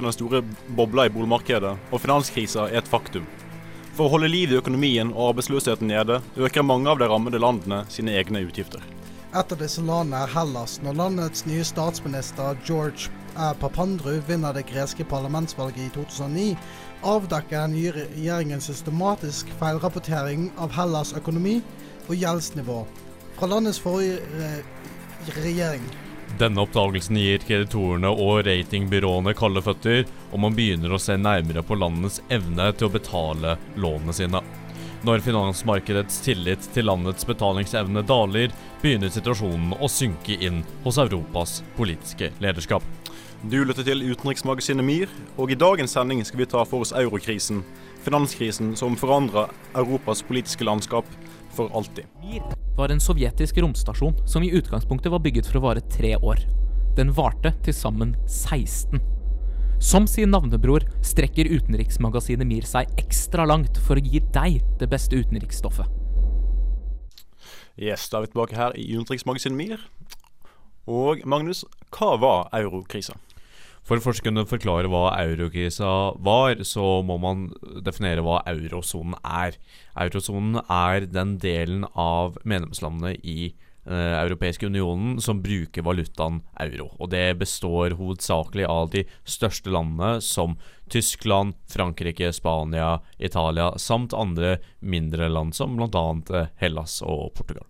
den store bobla i boligmarkedet, og finanskrisa er et faktum. For å holde liv i økonomien og arbeidsløsheten nede, øker mange av de rammede landene sine egne utgifter. Et av disse landene er Hellas. Når landets nye statsminister George Papandru vinner det greske parlamentsvalget i 2009, avdekker den nye regjeringen systematisk feilrapportering av Hellas' økonomi og gjeldsnivå fra landets forrige regjering. Denne oppdagelsen gir kreditorene og ratingbyråene kalde føtter, og man begynner å se nærmere på landets evne til å betale lånene sine. Når finansmarkedets tillit til landets betalingsevne daler, begynner situasjonen å synke inn hos Europas politiske lederskap. Du lytter til utenriksmagasinet MIR, og i dagens sending skal vi ta for oss eurokrisen. Finanskrisen som forandrer Europas politiske landskap for alltid. Mir var en sovjetisk romstasjon som i utgangspunktet var bygget for å vare tre år. Den varte til sammen 16. Som sin navnebror strekker utenriksmagasinet Mir seg ekstra langt for å gi deg det beste utenriksstoffet. Yes, da er vi tilbake her i utenriksmagasinet MIR. Og Magnus, hva var eurokrisa? For å først kunne forklare hva eurokrisa var, så må man definere hva eurosonen er. Eurosonen er den delen av medlemslandene i eh, Europeiske unionen som bruker valutaen euro. Og det består hovedsakelig av de største landene som Tyskland, Frankrike, Spania, Italia samt andre mindre land som bl.a. Eh, Hellas og Portugal.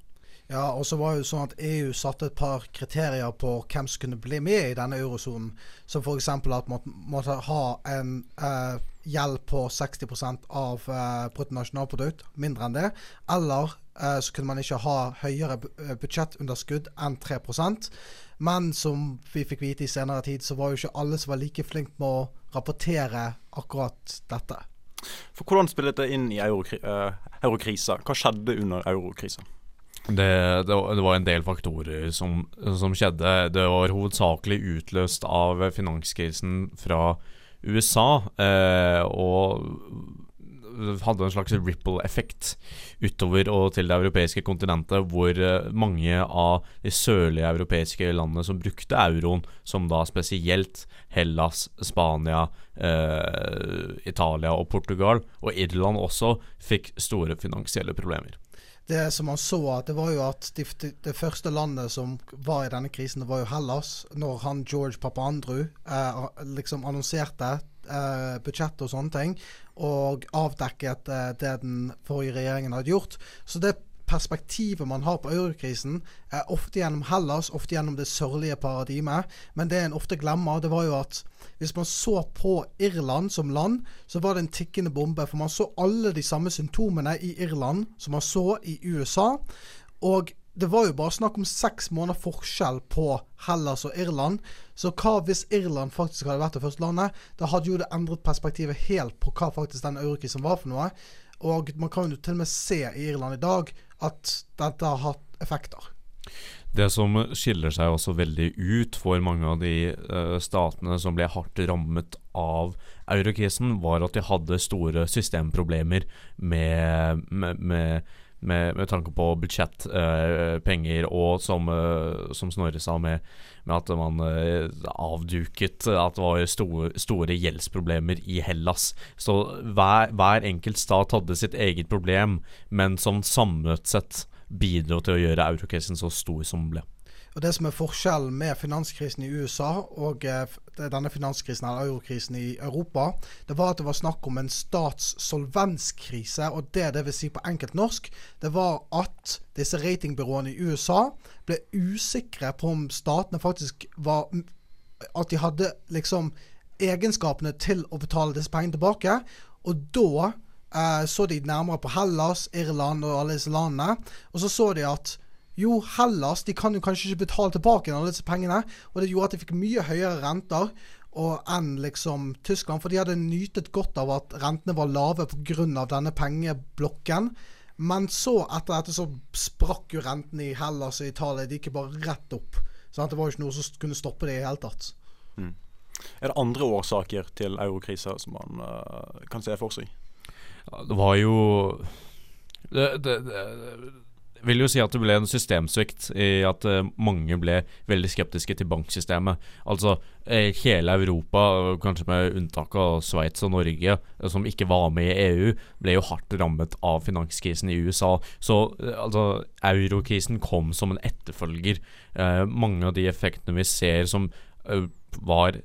Ja, og så var det jo sånn at EU satte et par kriterier på hvem som kunne bli med i denne eurosonen. Som f.eks. at man måtte ha en eh, gjeld på 60 av eh, bruttonasjonalprodukt, mindre enn det. Eller eh, så kunne man ikke ha høyere eh, budsjettunderskudd enn 3% Men som vi fikk vite i senere tid, så var jo ikke alle som var like flinke med å rapportere akkurat dette. For Hvordan spillet det inn i uh, eurokrisa? Hva skjedde under eurokrisa? Det, det, var en del faktorer som, som, skjedde. Det var hovedsakelig utløst av finanskrisen fra USA. Eh, og hadde en slags ripple-effekt utover og til det europeiske kontinentet, hvor eh, mange av de sørlige europeiske landene som brukte euroen, som da spesielt Hellas, Spania, eh, Italia og Portugal, og Irland også, fikk store finansielle problemer det som man så, at det var jo at det de, første landet som var i denne krisen, det var jo Hellas. Når han George Papandru eh, liksom annonserte eh, budsjett og sånne ting, og avdekket eh, det den forrige regjeringen hadde gjort. Så det perspektivet man har på eurokrisen, er ofte gjennom Hellas, ofte gjennom det sørlige paradigmet. Men det en ofte glemmer, det var jo at hvis man så på Irland som land, så var det en tikkende bombe. For man så alle de samme symptomene i Irland som man så i USA. Og det var jo bare snakk om seks måneder forskjell på Hellas og Irland. Så hva hvis Irland faktisk hadde vært det første landet? Da hadde jo det endret perspektivet helt på hva faktisk den eurokrisen var for noe. Og man kan jo til og med se i Irland i dag at dette har hatt effekter. Det som skiller seg også veldig ut for mange av de uh, statene som ble hardt rammet av eurokrisen, var at de hadde store systemproblemer med, med, med med, med, tanke på budsjett, uh, penger og som, uh, som Snorre sa, med, med at man uh, avduket at det var store, store, gjeldsproblemer i Hellas. Så hver, hver, enkelt stat hadde sitt eget problem, men som samlet sett bidro til å gjøre eurokrisen så stor som den ble. Og Det som er forskjellen med finanskrisen i USA og eh, denne finanskrisen eller eurokrisen i Europa, det var at det var snakk om en statssolvenskrise. Og det det vil si på enkelt norsk, det var at disse ratingbyråene i USA ble usikre på om statene faktisk var At de hadde liksom egenskapene til å betale disse pengene tilbake. Og da eh, så de nærmere på Hellas, Irland og alle disse landene. Og så så de at jo, Hellas de kan jo kanskje ikke betale tilbake alle disse pengene. Og det gjorde at de fikk mye høyere renter enn liksom Tyskland. For de hadde nytet godt av at rentene var lave pga. denne pengeblokken. Men så, etter dette, så sprakk jo rentene i Hellas og Italia. De gikk bare rett opp. Så det var jo ikke noe som kunne stoppe det i hele tatt. Mm. Er det andre årsaker til eurokrisa som man uh, kan se for seg? Det var jo det, det, det vil jo si at det ble en systemsvikt i at uh, mange ble veldig skeptiske til banksystemet. Altså uh, hele Europa, kanskje med unntak av Sveits og Norge, uh, som ikke var med i EU, ble jo hardt rammet av finanskrisen i USA. Så altså, eurokrisen kom som en etterfølger. mange av de effektene vi ser som var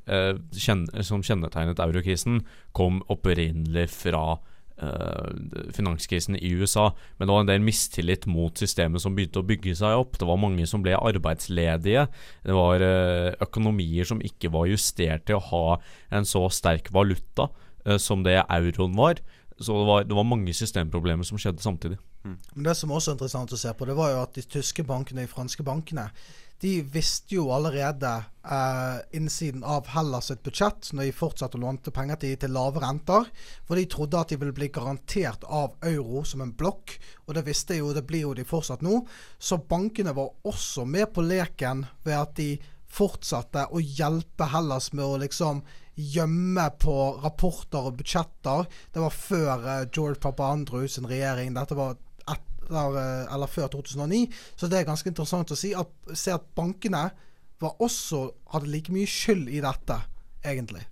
kjen som kjennetegnet eurokrisen, kom opprinnelig fra finanskrisen i USA, men det var en del mistillit mot systemet som begynte å bygge seg opp. Det var mange som ble arbeidsledige. Det var uh, økonomier som ikke var justert til å ha en så sterk valuta uh, som det euroen var. Så det var, det var, mange systemproblemer som skjedde samtidig. Mm. Det som også er interessant å se på, det var jo at de tyske bankene, de franske bankene, de visste jo allerede eh, innsiden av Hellas sitt budsjett, når de fortsatte å låne penger til, til lave renter, for de trodde at de ville bli garantert av euro som en blokk, og det visste jo, det blir jo de fortsatt nå. Så bankene var også med på leken ved at de fortsatte å hjelpe Hellas med å liksom gjemme på rapporter og budsjetter. Det var før eh, George Papandreou sin regjering. Dette var der, eh, eller før 2009. Så det er ganske interessant å si at, se at bankene også, hadde like mye skyld i dette, egentlig.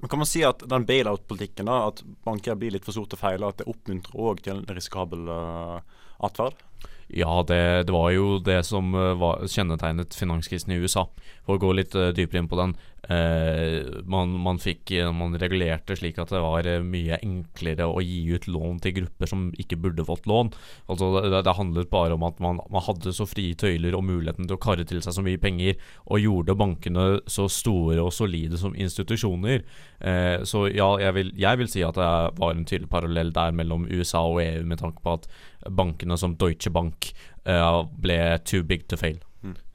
Men Kan man si at den bailout-politikken, at banker blir litt for store til å feile, at det oppmuntrer òg til en risikabel uh, atferd? Ja, det, det, var jo det som uh, var, kjennetegnet finanskrisen i USA. For å gå litt uh, dypere inn på den. Eh, man, man, fikk, eh, man regulerte slik at det var eh, mye enklere å gi ut lån til grupper som ikke burde fått lån. Altså det, det handlet bare om at man, man, hadde så frie tøyler og muligheten til å karre til seg så mye penger, og gjorde bankene så store og solide som institusjoner. Eh, så ja, jeg vil, jeg vil si at det var en tydelig parallell der mellom USA og EU, med tanke på at bankene som Deutsche Bank eh, ble too big to fail.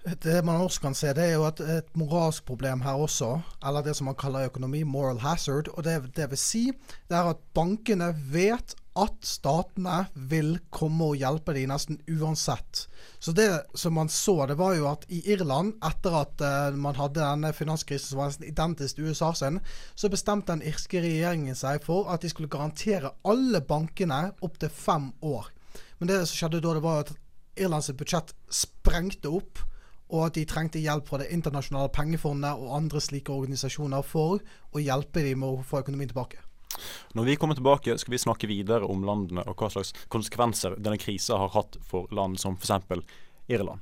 Det man også kan se, det er jo et, et moralsk problem her også. Eller det som man kaller økonomi, moral hazard. Og det, det vil si det er at bankene vet at statene vil komme og hjelpe dem nesten uansett. Så det som man så, det var jo at i Irland, etter at uh, man hadde denne finanskrisen som var nesten identisk til USA sin, så bestemte den irske regjeringen seg for at de skulle garantere alle bankene opptil fem år. Men det som skjedde da, det var at Irlands budsjett sprengte opp og at de trengte hjelp fra Det internasjonale pengefondet og andre slike organisasjoner for å hjelpe dem med å få økonomien tilbake. Når vi kommer tilbake, skal vi snakke videre om landene og hva slags konsekvenser denne krisa har hatt for land som f.eks. Irland.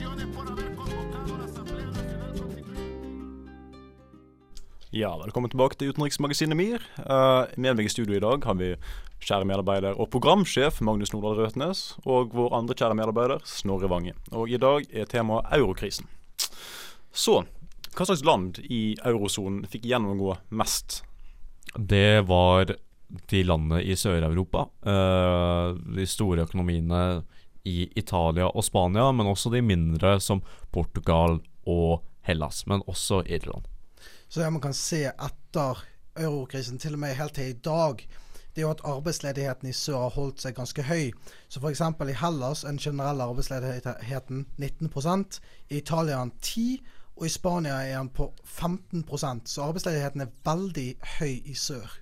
Ja, velkommen tilbake til Utenriksmagasinet MIR. Uh, med meg i studio i dag har vi kjære medarbeider og programsjef Magnus Nordahl Røtnes, og vår andre kjære medarbeider Snorre Vange. Og i dag er temaet eurokrisen. Så, hva slags land i eurosonen fikk gjennomgå mest? Det var de landene i Sør-Europa. Uh, de store økonomiene i Italia og Spania, men også de mindre som Portugal og Hellas, men også Irland. Så det man kan se etter eurokrisen, til og med helt til i dag, det er jo at arbeidsledigheten i sør har holdt seg ganske høy. Så f.eks. i Hellas er den generelle arbeidsledigheten 19 i Italia er den 10 og i Spania er den på 15% Så arbeidsledigheten er veldig høy i sør.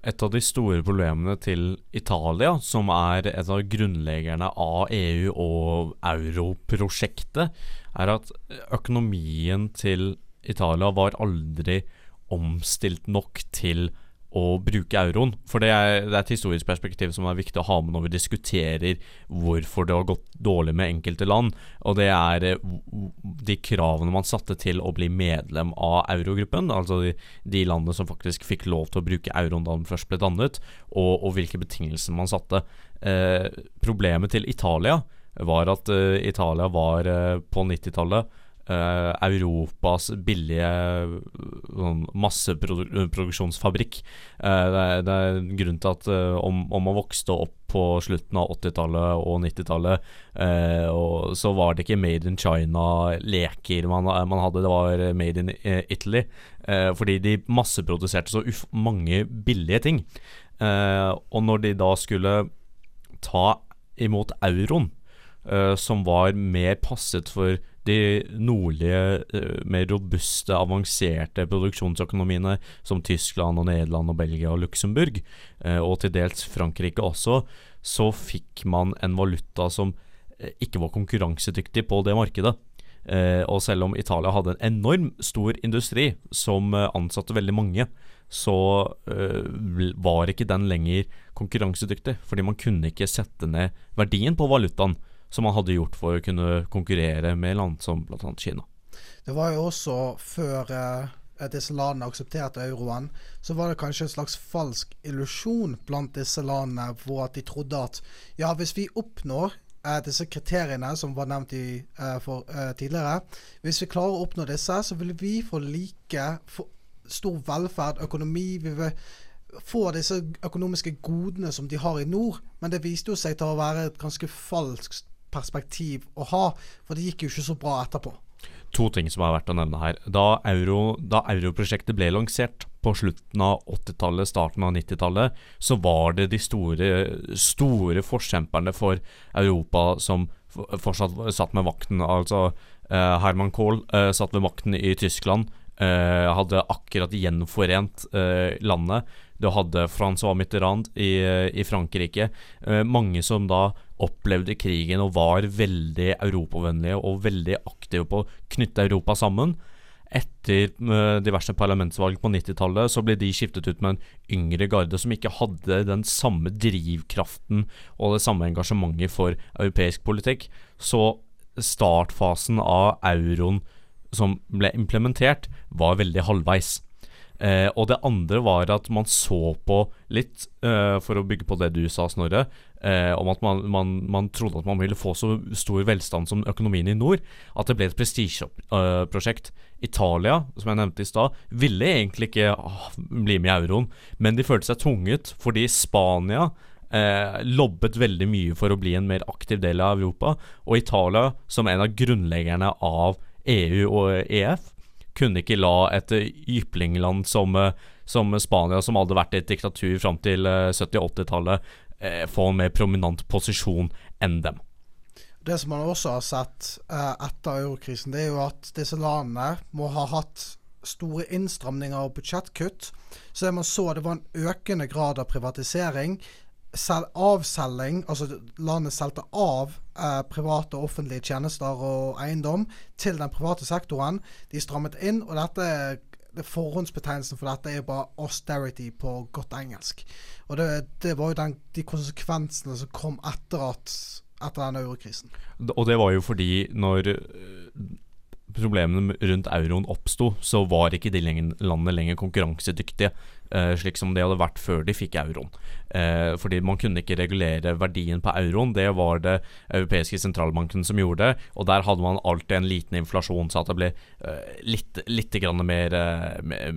Et av de store problemene til Italia, som er et av grunnleggerne av EU og europrosjektet, er at økonomien til Italia var aldri omstilt nok til å bruke euroen. For det er, det er, et historisk perspektiv som er viktig å ha med når vi diskuterer hvorfor det har gått dårlig med enkelte land. Og det er eh, de kravene man satte til å bli medlem av eurogruppen. Altså de, de landene som faktisk fikk lov til å bruke euroen da den først ble dannet, og, og hvilke betingelser man satte. Eh, problemet til Italia var at eh, Italia var eh, på 90-tallet eh, Europas billige sånn masseproduksjonsfabrikk. Eh, det, er, det er grunnen til at eh, om, om man vokste opp på slutten av 80-tallet og 90-tallet, eh, så var det ikke Made in China-leker man, man, hadde, det var Made in Italy. Eh, fordi de masseproduserte så mange billige ting. Eh, og når de da skulle ta imot euroen, uh, som var mer passet for de nordlige, uh, mer robuste, avanserte produksjonsøkonomiene som Tyskland og Nederland og Belgia og Luxembourg, uh, og til dels Frankrike også, så fikk man en valuta som ikke var konkurransedyktig på det markedet. og selv om Italia hadde en enorm stor industri som ansatte veldig mange, så var ikke den lenger konkurransedyktig. Fordi man kunne ikke sette ned verdien på valutaen som man hadde gjort for å kunne konkurrere med land som bl.a. Kina. Det var jo også før eh, disse landene aksepterte euroen, så var det kanskje en slags falsk illusjon blant disse landene hvor at de trodde at ja, hvis vi oppnår eh, disse kriteriene som var nevnt i, eh, for, eh, tidligere, hvis vi klarer å oppnå disse, så vil vi få like for stor velferd, økonomi. vi vil få disse økonomiske godene som de har i nord. Men det viste jo seg til å være et ganske falskt perspektiv å ha, for det gikk jo ikke så bra etterpå. To ting som er verdt å nevne her. Da, euro, europrosjektet ble lansert på slutten av 80-tallet, starten av 90-tallet, så var det de store, store forkjemperne for Europa som fortsatt satt med makten. Altså eh, Herman Kohl eh, satt ved makten i Tyskland. Eh, hadde akkurat gjenforent eh, landet. Du hadde Francois Mitterrand i, i Frankrike. Eh, mange som da opplevde krigen og var veldig europavennlige og veldig aktive på å knytte Europa sammen. Etter uh, diverse parlamentsvalg på 90-tallet så ble de skiftet ut med en yngre garde som ikke hadde den samme drivkraften og det samme engasjementet for europeisk politikk. Så startfasen av euroen som ble implementert, var veldig halvveis. Eh, og det andre var at man så på litt, eh, for å bygge på det du sa, Snorre, eh, om at man, man, man, trodde at man ville få så stor velstand som økonomien i nord, at det ble et prestisjeprosjekt. Italia, som jeg nevnte i stad, ville egentlig ikke ah, bli med i euroen, men de følte seg tvunget fordi Spania eh, lobbet veldig mye for å bli en mer aktiv del av Europa, og Italia, som en av grunnleggerne av EU og EF, kunne ikke la et jyplingland som, eh, som Spania, som hadde vært et diktatur fram til 70-80-tallet, eh, få en mer prominent posisjon enn dem. Det som man også har sett eh, etter eurokrisen, det er jo at disse landene må ha hatt store innstramninger og budsjettkutt. Så det man så, det var en økende grad av privatisering avselging, altså landet solgte av eh, private og offentlige tjenester og eiendom til den private sektoren. De strammet inn, og dette det forhåndsbetegnelsen for dette er bare austerity på godt engelsk. Og det, det var jo den, de konsekvensene som kom etter, at, etter den eurokrisen. Og det var jo fordi når problemene rundt euroen oppsto, så var ikke de landene lenger konkurransedyktige, eh, slik som de hadde vært før de fikk euroen. Eh, fordi man kunne ikke regulere verdien på euroen, det var det europeiske sentralbanken som gjorde det. Og der hadde man alltid en liten inflasjon, så at det ble eh, litt, litt grann mer eh,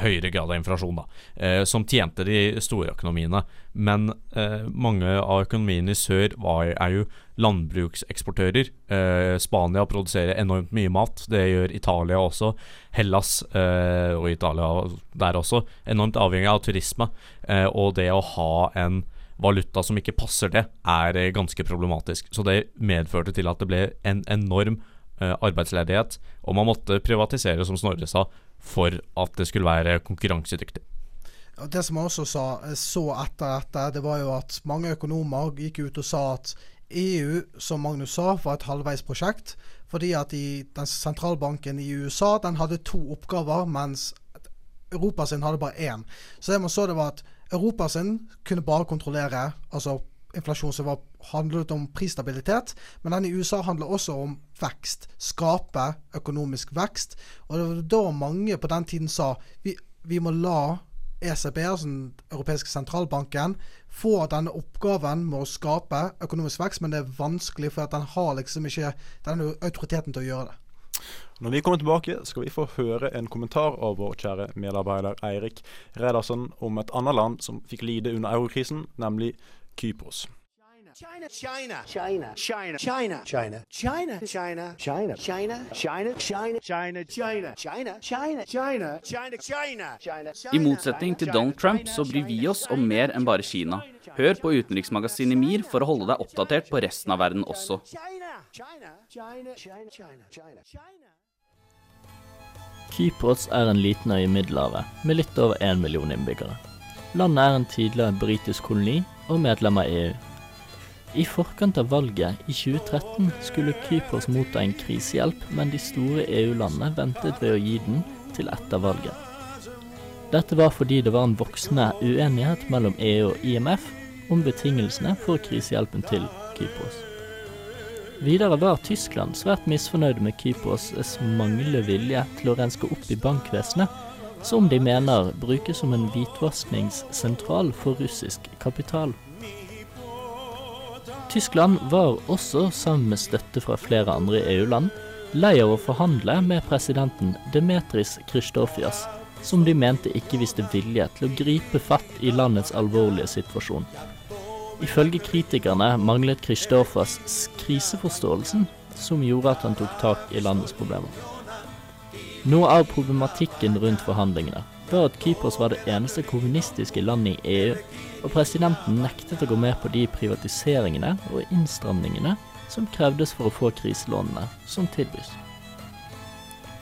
høyere grad av inflasjon, da. Eh, som tjente de store økonomiene. Men eh, mange av økonomiene i sør var, er jo landbrukseksportører. Eh, Spania produserer enormt mye mat. Det gjør Italia også. Hellas eh, og Italia der også. Enormt avhengig av turisme. Eh, og det å ha en valuta som ikke passer det, er eh, ganske problematisk. Så det medførte til at det ble en enorm arbeidsledighet. Og man måtte privatisere, som Snorre sa, for at det skulle være konkurransedyktig. Det som jeg også sa, så etter dette, det var jo at mange økonomer gikk ut og sa at EU, som Magnus sa, var et halvveisprosjekt. Fordi at i den sentralbanken i USA den hadde to oppgaver, mens Europa sin hadde bare én. Så det man så, det var at Europa sin kunne bare kontrollere altså inflasjon som var, handlet om prisstabilitet, men den i USA handler også om vekst. Skape økonomisk vekst. Og det var da mange på den tiden sa vi, vi må la ECB, altså den europeiske sentralbanken, får denne oppgaven med å skape økonomisk vekst, men det er vanskelig, for at den har liksom ikke den autoriteten til å gjøre det. Når vi kommer tilbake, skal vi få høre en kommentar av vår kjære medarbeider Eirik Redarsen om et annet land som fikk lide under eurokrisen, nemlig Kypros. China, China, China, China, China, China, China, China, China, China, China, China, China, China, China, China, China, China, China, China. I motsetning til Donald Trump så bryr vi oss om mer enn bare Kina. Hør på utenriksmagasinet MIR for å holde deg oppdatert på resten av verden også. Kypros er en liten øy i Middelhavet med litt over én million innbyggere. Landet er en tidligere britisk koloni og medlem av EU. I forkant av valget i 2013 skulle Kypros motta en krisehjelp, men de store EU-landene ventet ved å gi den til etter valget. Dette var fordi det var en voksende uenighet mellom EU og IMF om betingelsene for krisehjelpen til Kypros. Videre var Tyskland svært misfornøyd med Kypros' manglende vilje til å renske opp i bankvesenet, som de mener brukes som en hvitvaskingssentral for russisk kapital. Tyskland var også, sammen med støtte fra flere andre EU-land, lei av å forhandle med presidenten Demetris Kristofias, som de mente ikke viste vilje til å gripe fatt i landets alvorlige situasjon. Ifølge kritikerne manglet Kristofas kriseforståelsen, som gjorde at han tok tak i landets problemer. Noe av problematikken rundt forhandlingene var at Kypros var det eneste kommunistiske landet i EU, og presidenten nektet å gå med på de privatiseringene og innstramningene som krevdes for å få kriselånene som tilbys.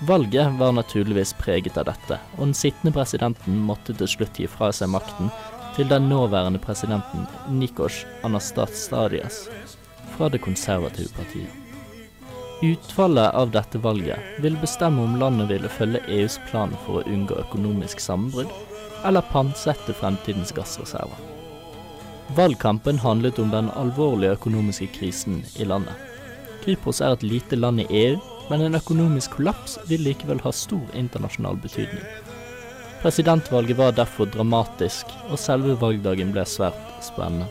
Valget var naturligvis preget av dette, og den sittende presidenten måtte til slutt gi fra seg makten til den nåværende presidenten Nikos Anastastadias fra det konservative partiet. Utfallet av dette valget vil bestemme om landet ville følge EUs plan for å unngå økonomisk sammenbrudd, eller pantsette fremtidens gassreserver. Valgkampen handlet om den alvorlige økonomiske krisen i landet. Kypros er et lite land i EU, men en økonomisk kollaps vil likevel ha stor internasjonal betydning. Presidentvalget var derfor dramatisk, og selve valgdagen ble svært spennende.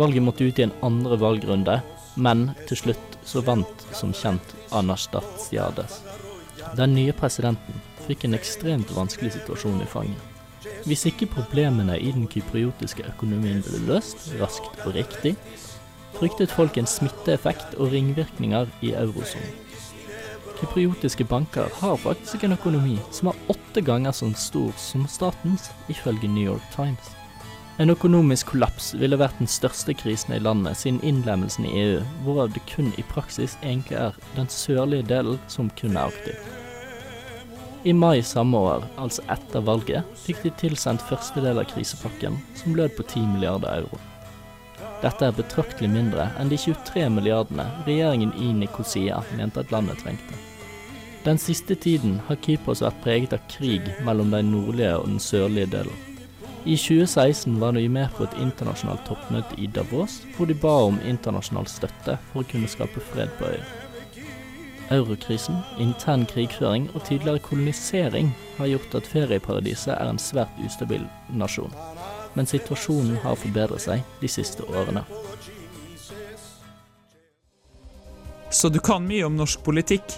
Valget måtte ut i en andre valgrunde, men til slutt så vant som kjent Anastasiades. Den nye presidenten fikk en ekstremt vanskelig situasjon i fanget. Hvis ikke problemene i den kypriotiske økonomien ble løst raskt og riktig, fryktet folk en smitteeffekt og ringvirkninger i eurosonen. Kypriotiske banker har faktisk en økonomi som er åtte ganger så stor som statens, ifølge New York Times. En økonomisk kollaps ville vært den største krisen i landet siden innlemmelsen i EU, hvorav det kun i praksis egentlig er den sørlige delen som kun er aktiv. I mai samme år, altså etter valget, fikk de tilsendt første del av krisepakken, som lød på 10 milliarder euro. Dette er betraktelig mindre enn de 23 milliardene regjeringen i Nikosia mente at landet trengte. Den siste tiden har Kypros vært preget av krig mellom den nordlige og den sørlige delen. I 2016 var de med på et internasjonalt toppmøte i Davos, hvor de ba om internasjonal støtte for å kunne skape fred på øya. Eurokrisen, intern krigføring og tidligere kolonisering har gjort at ferieparadiset er en svært ustabil nasjon. Men situasjonen har forbedret seg de siste årene. Så du kan mye om norsk politikk?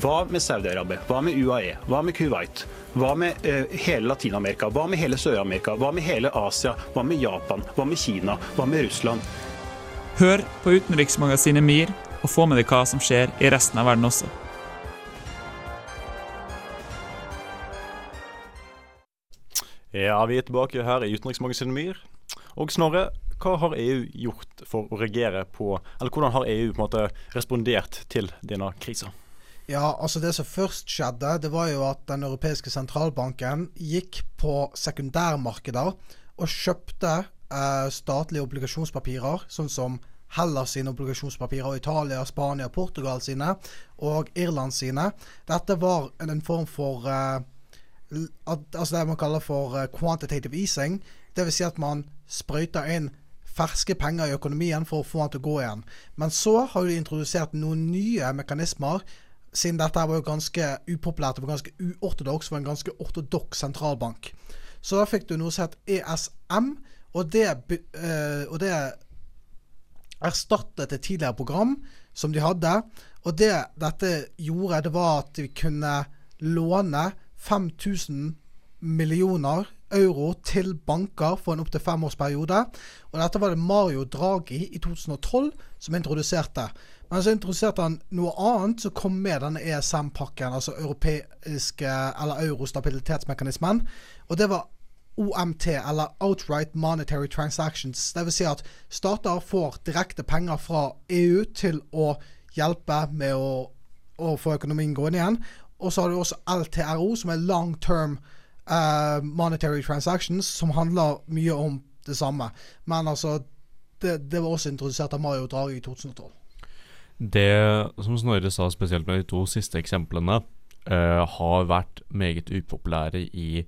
Hva med Saudi-Arabia? Hva med UAE? Hva med Kuwait? Hva med eh, hele Latin-Amerika? Hva med hele Sør-Amerika? Hva med hele Asia? Hva med Japan? Hva med Kina? Hva med Russland? Hør på utenriksmagasinet MIR, og få med deg hva som skjer i resten av verden også. Ja, vi er tilbake her i utenriksmagasinet MIR. Og Snorre, hva har EU gjort for å reagere på Eller hvordan har EU på en måte respondert til denne krisa? Ja, altså Det som først skjedde, det var jo at Den europeiske sentralbanken gikk på sekundærmarkeder og kjøpte eh, statlige obligasjonspapirer, sånn som Hellas sine obligasjonspapirer, Italia, Spania, Portugal sine og Irland sine. Dette var en form for eh, altså det man kaller for eh, quantitative easing. Dvs. Si at man sprøyter inn ferske penger i økonomien for å få den til å gå igjen. Men så har de introdusert noen nye mekanismer siden dette var jo ganske upopulært og ganske uortodoks, var en ganske ortodoks sentralbank. Så da fikk du noe som het ESM, og det, eh, og det erstattet et tidligere program som de hadde. Og det dette gjorde, det var at vi kunne låne 5000 millioner euro til banker for en opptil femårsperiode. Og dette var det Mario Draghi i 2012 som introduserte. Men så introduserte han noe annet som kom med denne ESM-pakken, altså europeiske eller eurostabilitetsmekanismen. Og det var OMT, eller Outright Monetary Transactions. Vil si at stater får direkte penger fra EU til å hjelpe med å, å få økonomien gående igjen. Og så har du også LTRO, som er Long Term uh, Monetary Transactions, som handler mye om det samme. Men altså, det, det var også introdusert av Mario Draghi i 2012. Det som Snorre sa, spesielt med de to siste eksemplene, uh, har vært meget upopulære i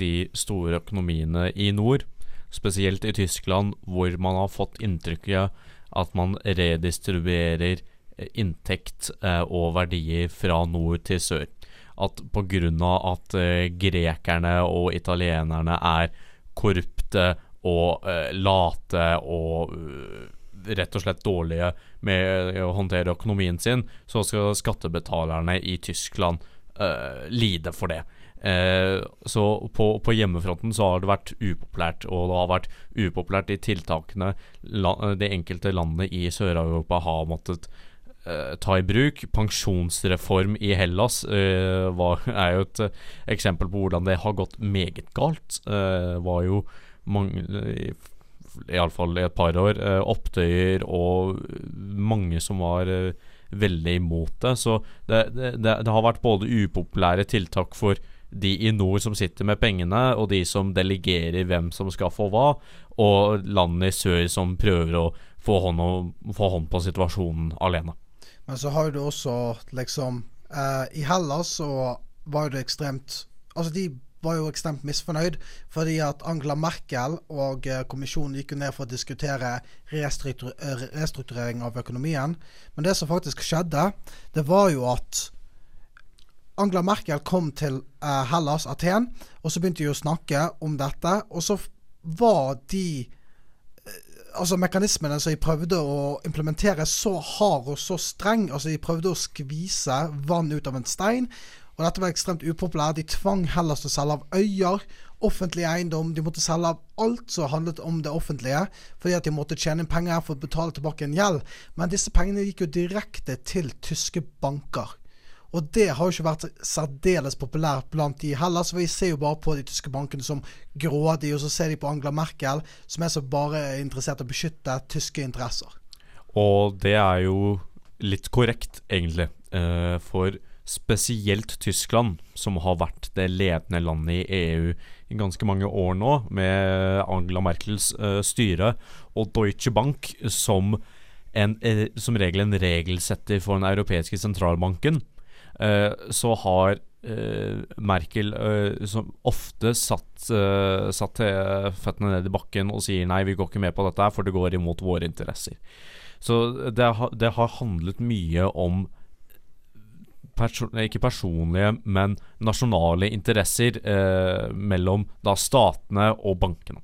de store økonomiene i nord. Spesielt i Tyskland, hvor man har fått inntrykket at man redistribuerer eh, inntekt uh, og verdier fra nord til sør. At pga. at uh, grekerne og italienerne er korrupte og late og rett og slett dårlige med å håndtere økonomien sin, så skal skattebetalerne i Tyskland uh, lide for det. Eh, så på, på hjemmefronten så har det vært upopulært, og det har vært upopulært i tiltakene de enkelte landene i Sør-Europa har måttet eh, ta i bruk. Pensjonsreform i Hellas eh, var, er jo et eksempel på hvordan det har gått meget galt. Eh, var jo mange Iallfall i et par år. Eh, opptøyer og mange som var eh, veldig imot det. Så det, det, det, har vært både upopulære tiltak for de i nord som sitter med pengene, og de som delegerer hvem som skal få hva, og landene i sør som prøver å få hånd, o- få hånd på situasjonen alene. Men så har du også liksom eh, I Hellas så var det ekstremt Altså, de var jo ekstremt misfornøyd fordi at Angela Merkel og eh, kommisjonen gikk jo ned for å diskutere restruktur eh, restrukturering av økonomien. Men det som faktisk skjedde, det var jo at Angela Merkel kom til eh, Hellas, Aten, og så begynte de å snakke om dette. Og så var de altså mekanismene som de prøvde å implementere så hard og så streng. Altså de prøvde å skvise vann ut av en stein. Og dette var ekstremt upopulært. De tvang Hellas til å selge av øyer, offentlig eiendom. De måtte selge av alt som handlet om det offentlige, fordi at de måtte tjene inn penger for å betale tilbake en gjeld. Men disse pengene gikk jo direkte til tyske banker. Og det har jo ikke vært særdeles populært blant de heller, så vi ser jo bare på de tyske bankene som grådige, og så ser de på Angela Merkel, som er så bare interessert i å beskytte tyske interesser. Og det er jo litt korrekt, egentlig. Eh, for spesielt Tyskland, som har vært det ledende landet i EU i ganske mange år nå, med Angela Merkels uh, styre, og Deutsche Bank som, en, uh, som regel en regelsetter for den europeiske sentralbanken, uh, så har Merkel som ofte satt, satt føttene ned i bakken og sier nei, vi går ikke med på dette, for det går imot våre interesser. Så det, har- det har handlet mye om perso ikke personlige, men nasjonale interesser eh, mellom da statene og bankene.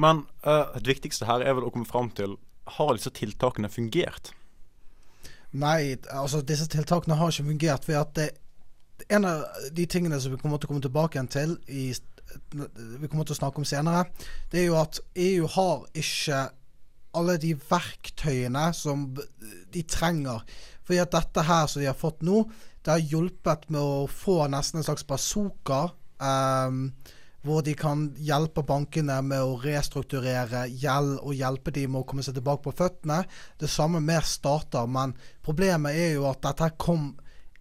Men eh, det viktigste her er vel å komme fram til Har disse tiltakene fungert? Nei, altså disse tiltakene har ikke fungert. For at det, en av de tingene som vi kommer til å komme tilbake igjen til, i, vi kommer til å snakke om senere, det er jo at EU har ikke alle de verktøyene som de trenger. Fordi at dette her som de har fått nå, det har hjulpet med å få nesten en slags bazooka. Um, hvor de kan hjelpe bankene med å restrukturere gjeld og hjelpe dem med å komme seg tilbake på føttene. Det samme med stater, men problemet er jo at dette kom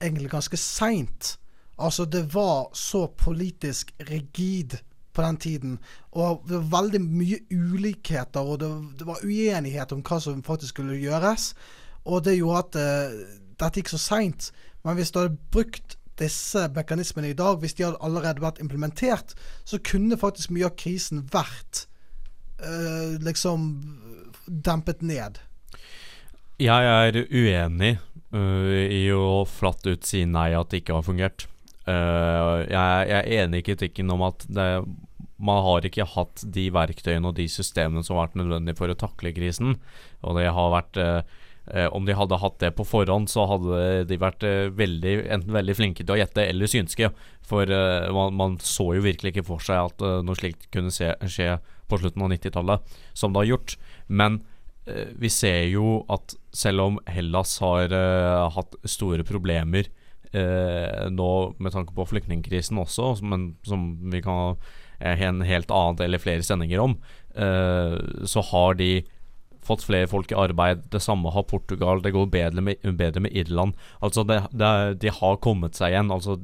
egentlig ganske seint. Altså, det var så politisk rigid på den tiden. Og det var veldig mye ulikheter, og det, det var uenighet om hva som faktisk skulle gjøres. Og det gjorde at uh, dette gikk så seint. Men hvis du hadde brukt disse mekanismene i dag, hvis de hadde allerede vært implementert, så kunne faktisk mye av krisen vært uh, liksom dempet ned. Jeg er uenig uh, i å flatt ut si nei at det ikke har fungert. Uh, jeg, jeg er enig i kritikken om at det man har ikke hatt de verktøyene og de systemene som har vært nødvendige for å takle krisen. Og det har vært eh, Om de hadde hatt det på forhånd, så hadde de vært eh, veldig, enten veldig flinke til å gjette eller synske. For eh, man, man, så jo virkelig ikke for seg at eh, noe slikt kunne se, skje på slutten av 90-tallet, som det har gjort. Men eh, vi ser jo at selv om Hellas har hatt store problemer nå med tanke på flyktningkrisen også, men som vi kan ha en helt annen eller flere sendinger om, så har de fått flere folk i arbeid. Det samme har Portugal. Det går bedre med, bedre med Irland. Altså, det, det, de har kommet seg igjen. Altså,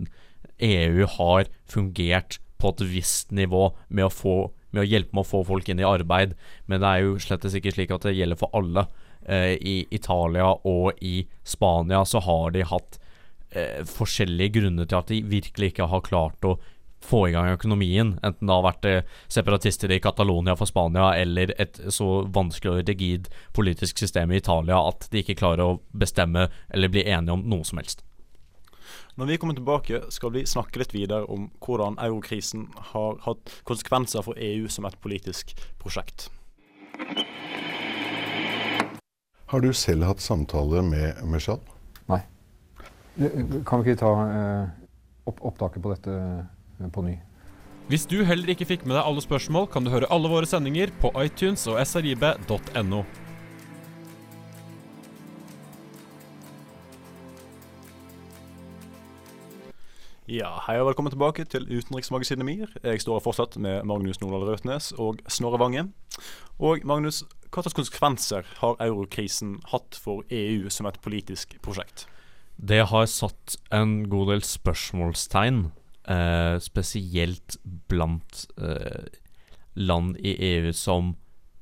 EU har fungert på et visst nivå med å, få, med å hjelpe med å få folk inn i arbeid, men det er jo slett ikke slik at det gjelder for alle. Eh, I Italia og i Spania så har de hatt eh, forskjellige grunner til at de virkelig ikke har klart å få i gang økonomien. Enten det har vært eh, separatister i Catalonia for Spania, eller et så vanskelig og rigid politisk system i Italia at de ikke klarer å bestemme eller bli enige om noe som helst. Når vi kommer tilbake, skal vi snakke litt videre om hvordan eurokrisen har hatt konsekvenser for EU som et politisk prosjekt. Har du selv hatt samtale med Meshal? Nei. Kan vi ikke ta eh, opptaket på dette Eh, på ny. Hvis du heller ikke fikk med deg alle spørsmål, kan du høre alle våre sendinger på iTunes og srib.no. Ja, hei og velkommen tilbake til Utenriksmagasinet MIR. Jeg står her fortsatt med Magnus Nordal Røtnes og Snorre Vange. Og Magnus, hva slags konsekvenser har eurokrisen hatt for EU som et politisk prosjekt? Det har satt en god del spørsmålstegn Uh, spesielt blant uh, land i EU som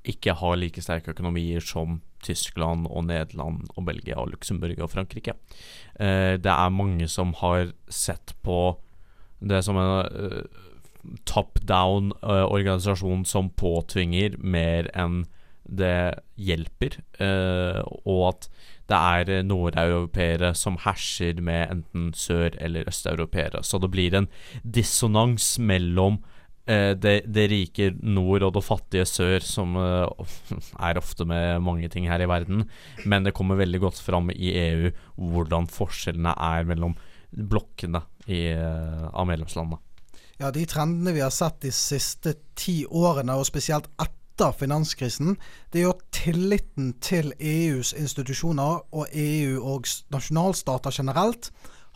ikke har like sterke økonomier som Tyskland og Nederland og Belgia og Luxembourg og Frankrike. Uh, det er mange som har sett på det som en top down-organisasjon som påtvinger mer enn det hjelper, og at det er eh, nordeuropeere som herser med enten sør- eller østeuropeere. Så det blir en dissonans mellom eh, det, det, rike nord og det fattige sør, som eh, er ofte med mange ting her i verden. Men det kommer veldig godt fram i EU hvordan forskjellene er mellom blokkene i, eh, av medlemslandene. Ja, De trendene vi har sett de siste ti årene, og spesielt etter etter finanskrisen, det er jo tilliten til EUs institusjoner og EU og nasjonalstater generelt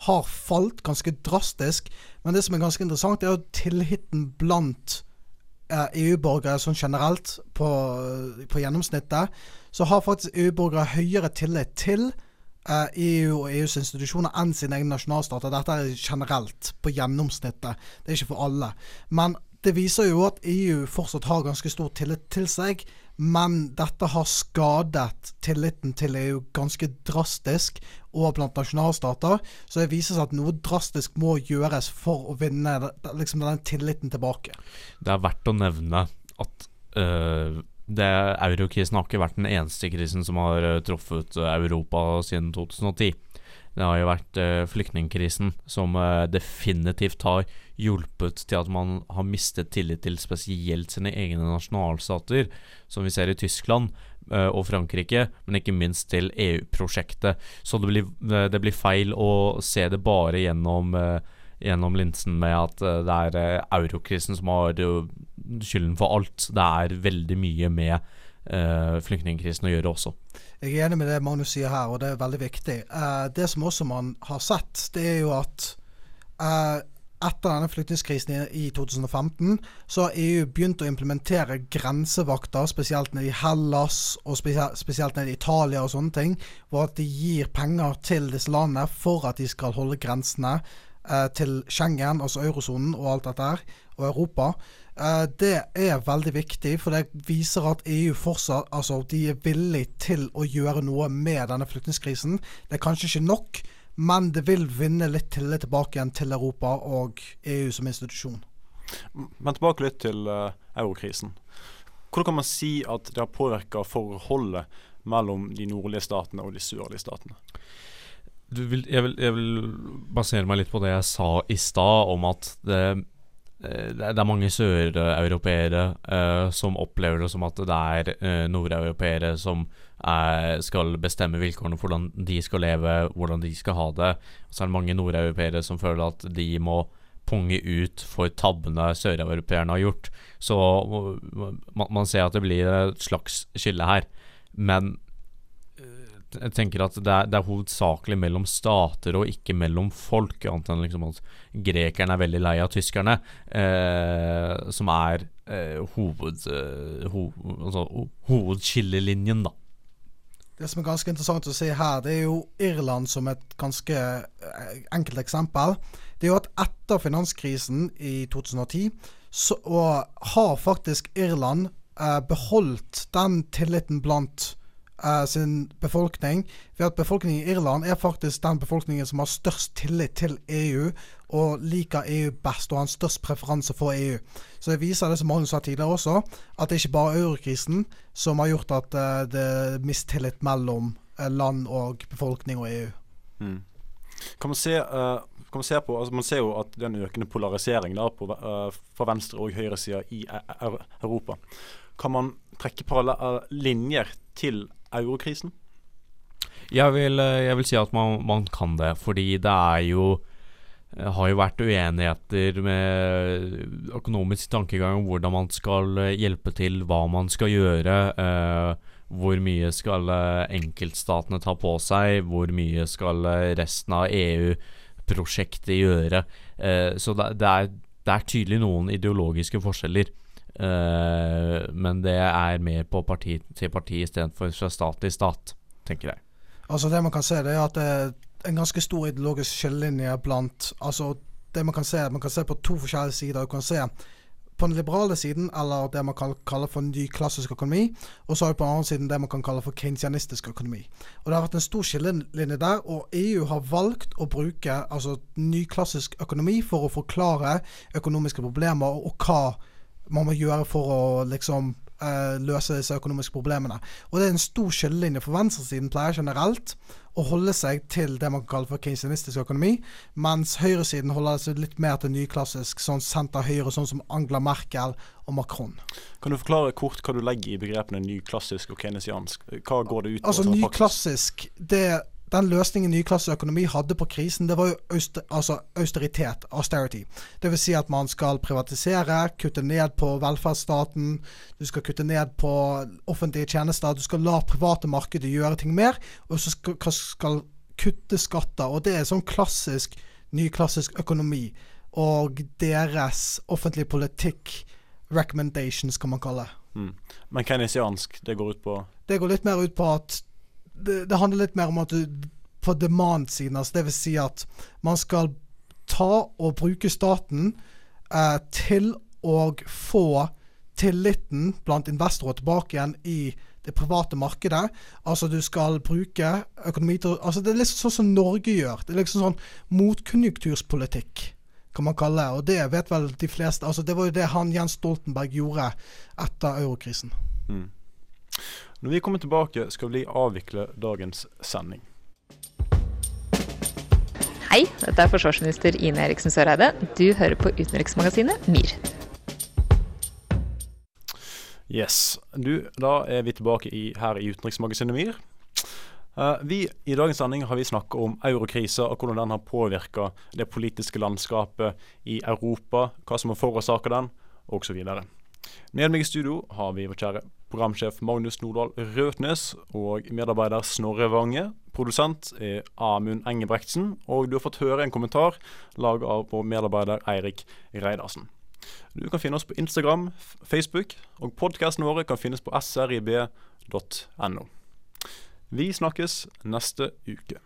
har falt ganske drastisk. Men det som er ganske interessant, er jo tilliten blant eh, EU-borgere sånn generelt på, på, gjennomsnittet. Så har faktisk EU-borgere høyere tillit til EU eh, e og EUs institusjoner enn sine egne nasjonalstater. Dette er generelt, på gjennomsnittet. Det er ikke for alle. Men det viser jo at EU fortsatt har ganske stor tillit til seg, men dette har skadet tilliten til EU ganske drastisk og blant nasjonalstater. Så det viser seg at noe drastisk må gjøres for å vinne liksom, den tilliten tilbake. Det er verdt å nevne at uh, eurokrisen har ikke vært den eneste krisen som har uh, truffet Europa siden 2010. Det har jo vært uh, flyktningkrisen som uh, definitivt har hjulpet til at man har mistet tillit til spesielt sine egne nasjonalstater, som vi ser i Tyskland uh, og Frankrike, men ikke minst til EU-prosjektet. Så det blir, det blir, feil å se det bare gjennom, gjennom linsen med at det er eurokrisen som har skylden for alt. Det er veldig mye med uh, flyktningkrisen å gjøre også. Jeg er enig med det Magnus sier her, og det er veldig viktig. Det som også man har sett, det er jo at etter denne flyktningkrisen i, i 2015, så har EU begynt å implementere grensevakter, spesielt nede i Hellas og spesielt nede i Italia og sånne ting, hvor at de gir penger til disse landene for at de skal holde grensene eh, til Schengen, altså eurosonen og alt dette her, og Europa. Eh, det er veldig viktig, for det viser at EU fortsatt altså, de er villig til å gjøre noe med denne flyktningkrisen. Det er kanskje ikke nok, men det vil vinne litt tillit tilbake igjen til Europa og EU som institusjon. Men tilbake litt til uh, eurokrisen. Hvordan kan man si at det har påvirka forholdet mellom de nordlige statene og de sørlige statene? Vil, jeg, vil, jeg, vil, basere meg litt på det jeg sa i stad, om at det eh, det er mange søreuropeere eh, som opplever det som at det er eh, nordeuropeere som skal bestemme vilkårene for hvordan de skal leve, hvordan de skal ha det. Så er det mange nordeuropeere som føler at de må punge ut for tabbene søreuropeerne har gjort. Så man, man ser at det blir et slags skille her. Men eh, jeg tenker at det er, det er hovedsakelig mellom stater og ikke mellom folk. Annet enn liksom at grekerne er veldig lei av tyskerne, eh, som er eh, hoved, eh, ho, altså, hovedskillelinjen, da. Det som er ganske interessant å se her, det er jo Irland som et ganske eh, enkelt eksempel. Det er jo at etter finanskrisen i 2010, så har faktisk Irland eh, beholdt den tilliten blant eh, sin befolkning. Ved at befolkningen i Irland er faktisk den befolkningen som har størst tillit til EU, og liker EU best og har en størst preferanse for EU. Så det viser det som Magnus sa tidligere også, at det ikke bare er eurokrisen som har gjort at uh, det er mistillit mellom uh, land og befolkning og EU. Mm. Kan man se, man på altså Man ser jo at det er en økende polarisering da, eh, fra venstre- og høyresida i E- E- Europa. Kan man trekke parallelle linjer til eurokrisen? Jeg vil, eh, jeg vil si at man, man kan det, fordi det er jo eh, har jo vært uenigheter med økonomisk tankegang om hvordan man skal eh, hjelpe til, hva man skal gjøre. Eh, hvor mye skal enkeltstatene ta på seg? Hvor mye skal resten av EU-prosjektet gjøre? Eh, så det, det, er, det er tydelig noen ideologiske forskjeller. Eh, men det er mer på parti til parti istedenfor fra stat til stat, tenker jeg. Altså Det man kan se, det er at det er en ganske stor ideologisk skillelinje blant Altså det Man kan se Man kan se på to forskjellige sider. Du kan se på den liberale siden, eller det man kan kalle for ny klassisk økonomi. Og så har vi på den andre siden det man kan kalle for keynesianistisk økonomi. Og Det har vært en stor skillelinje der, og EU har valgt å bruke altså ny klassisk økonomi for å forklare økonomiske problemer, og hva man må gjøre for å liksom eh, løse disse økonomiske problemene. Og det er en stor skillelinje. For venstresiden pleier generelt å holde seg til det man kan kalle for keynesianistisk økonomi, mens høyresiden holder seg litt mer til nyklassisk, sånn senter-høyre, sånn som Angela Merkel og Macron. Kan du forklare kort hva du legger i begrepene nyklassisk og keynesiansk? Hva går det ut på? Altså nyklassisk, det den løsningen nyklasseøkonomi hadde på krisen, det var jo auster, altså austeritet, austerity. Det vil si at man skal privatisere, kutte ned på velferdsstaten, du skal kutte ned på offentlige tjenester, du skal la private markedet gjøre ting mer, og så skal, skal kutte skatter. Og det er sånn klassisk nyklassisk økonomi. Og deres offentlige politikk, recommendations, kan man kalle det. Mm. Men keynesiansk, det går ut på Det går litt mer ut på at det, det handler litt mer om at du på demand-siden, altså vil si at man skal ta og bruke staten eh, til å få tilliten blant investorer tilbake igjen i det private markedet. Altså du skal bruke økonomi til Altså det er liksom sånn som Norge gjør. Det er liksom sånn motkonjunkturspolitikk, kan man kalle det. Og det vet vel de fleste. Altså det var jo det han Jens Stoltenberg gjorde etter eurokrisen. Mm. Når vi kommer tilbake, skal vi avvikle dagens sending. Hei, dette er forsvarsminister Ine Eriksen Søreide. Du hører på utenriksmagasinet MIR. Yes. Du, da er vi tilbake i, her i utenriksmagasinet MIR. Uh, vi, I dagens sending har vi snakket om eurokrisa og hvordan den har påvirka det politiske landskapet i Europa, hva som har forårsaket den, osv. Med meg i studio har vi vår kjære programsjef Magnus Nordahl Røtnes og medarbeider Snorre Wange. Produsent er Amund Engebrektsen, og du har fått høre en kommentar laget av vår medarbeider Eirik Reidarsen. Du kan finne oss på Instagram, Facebook, og podkastene våre kan finnes på srib.no. Vi snakkes neste uke.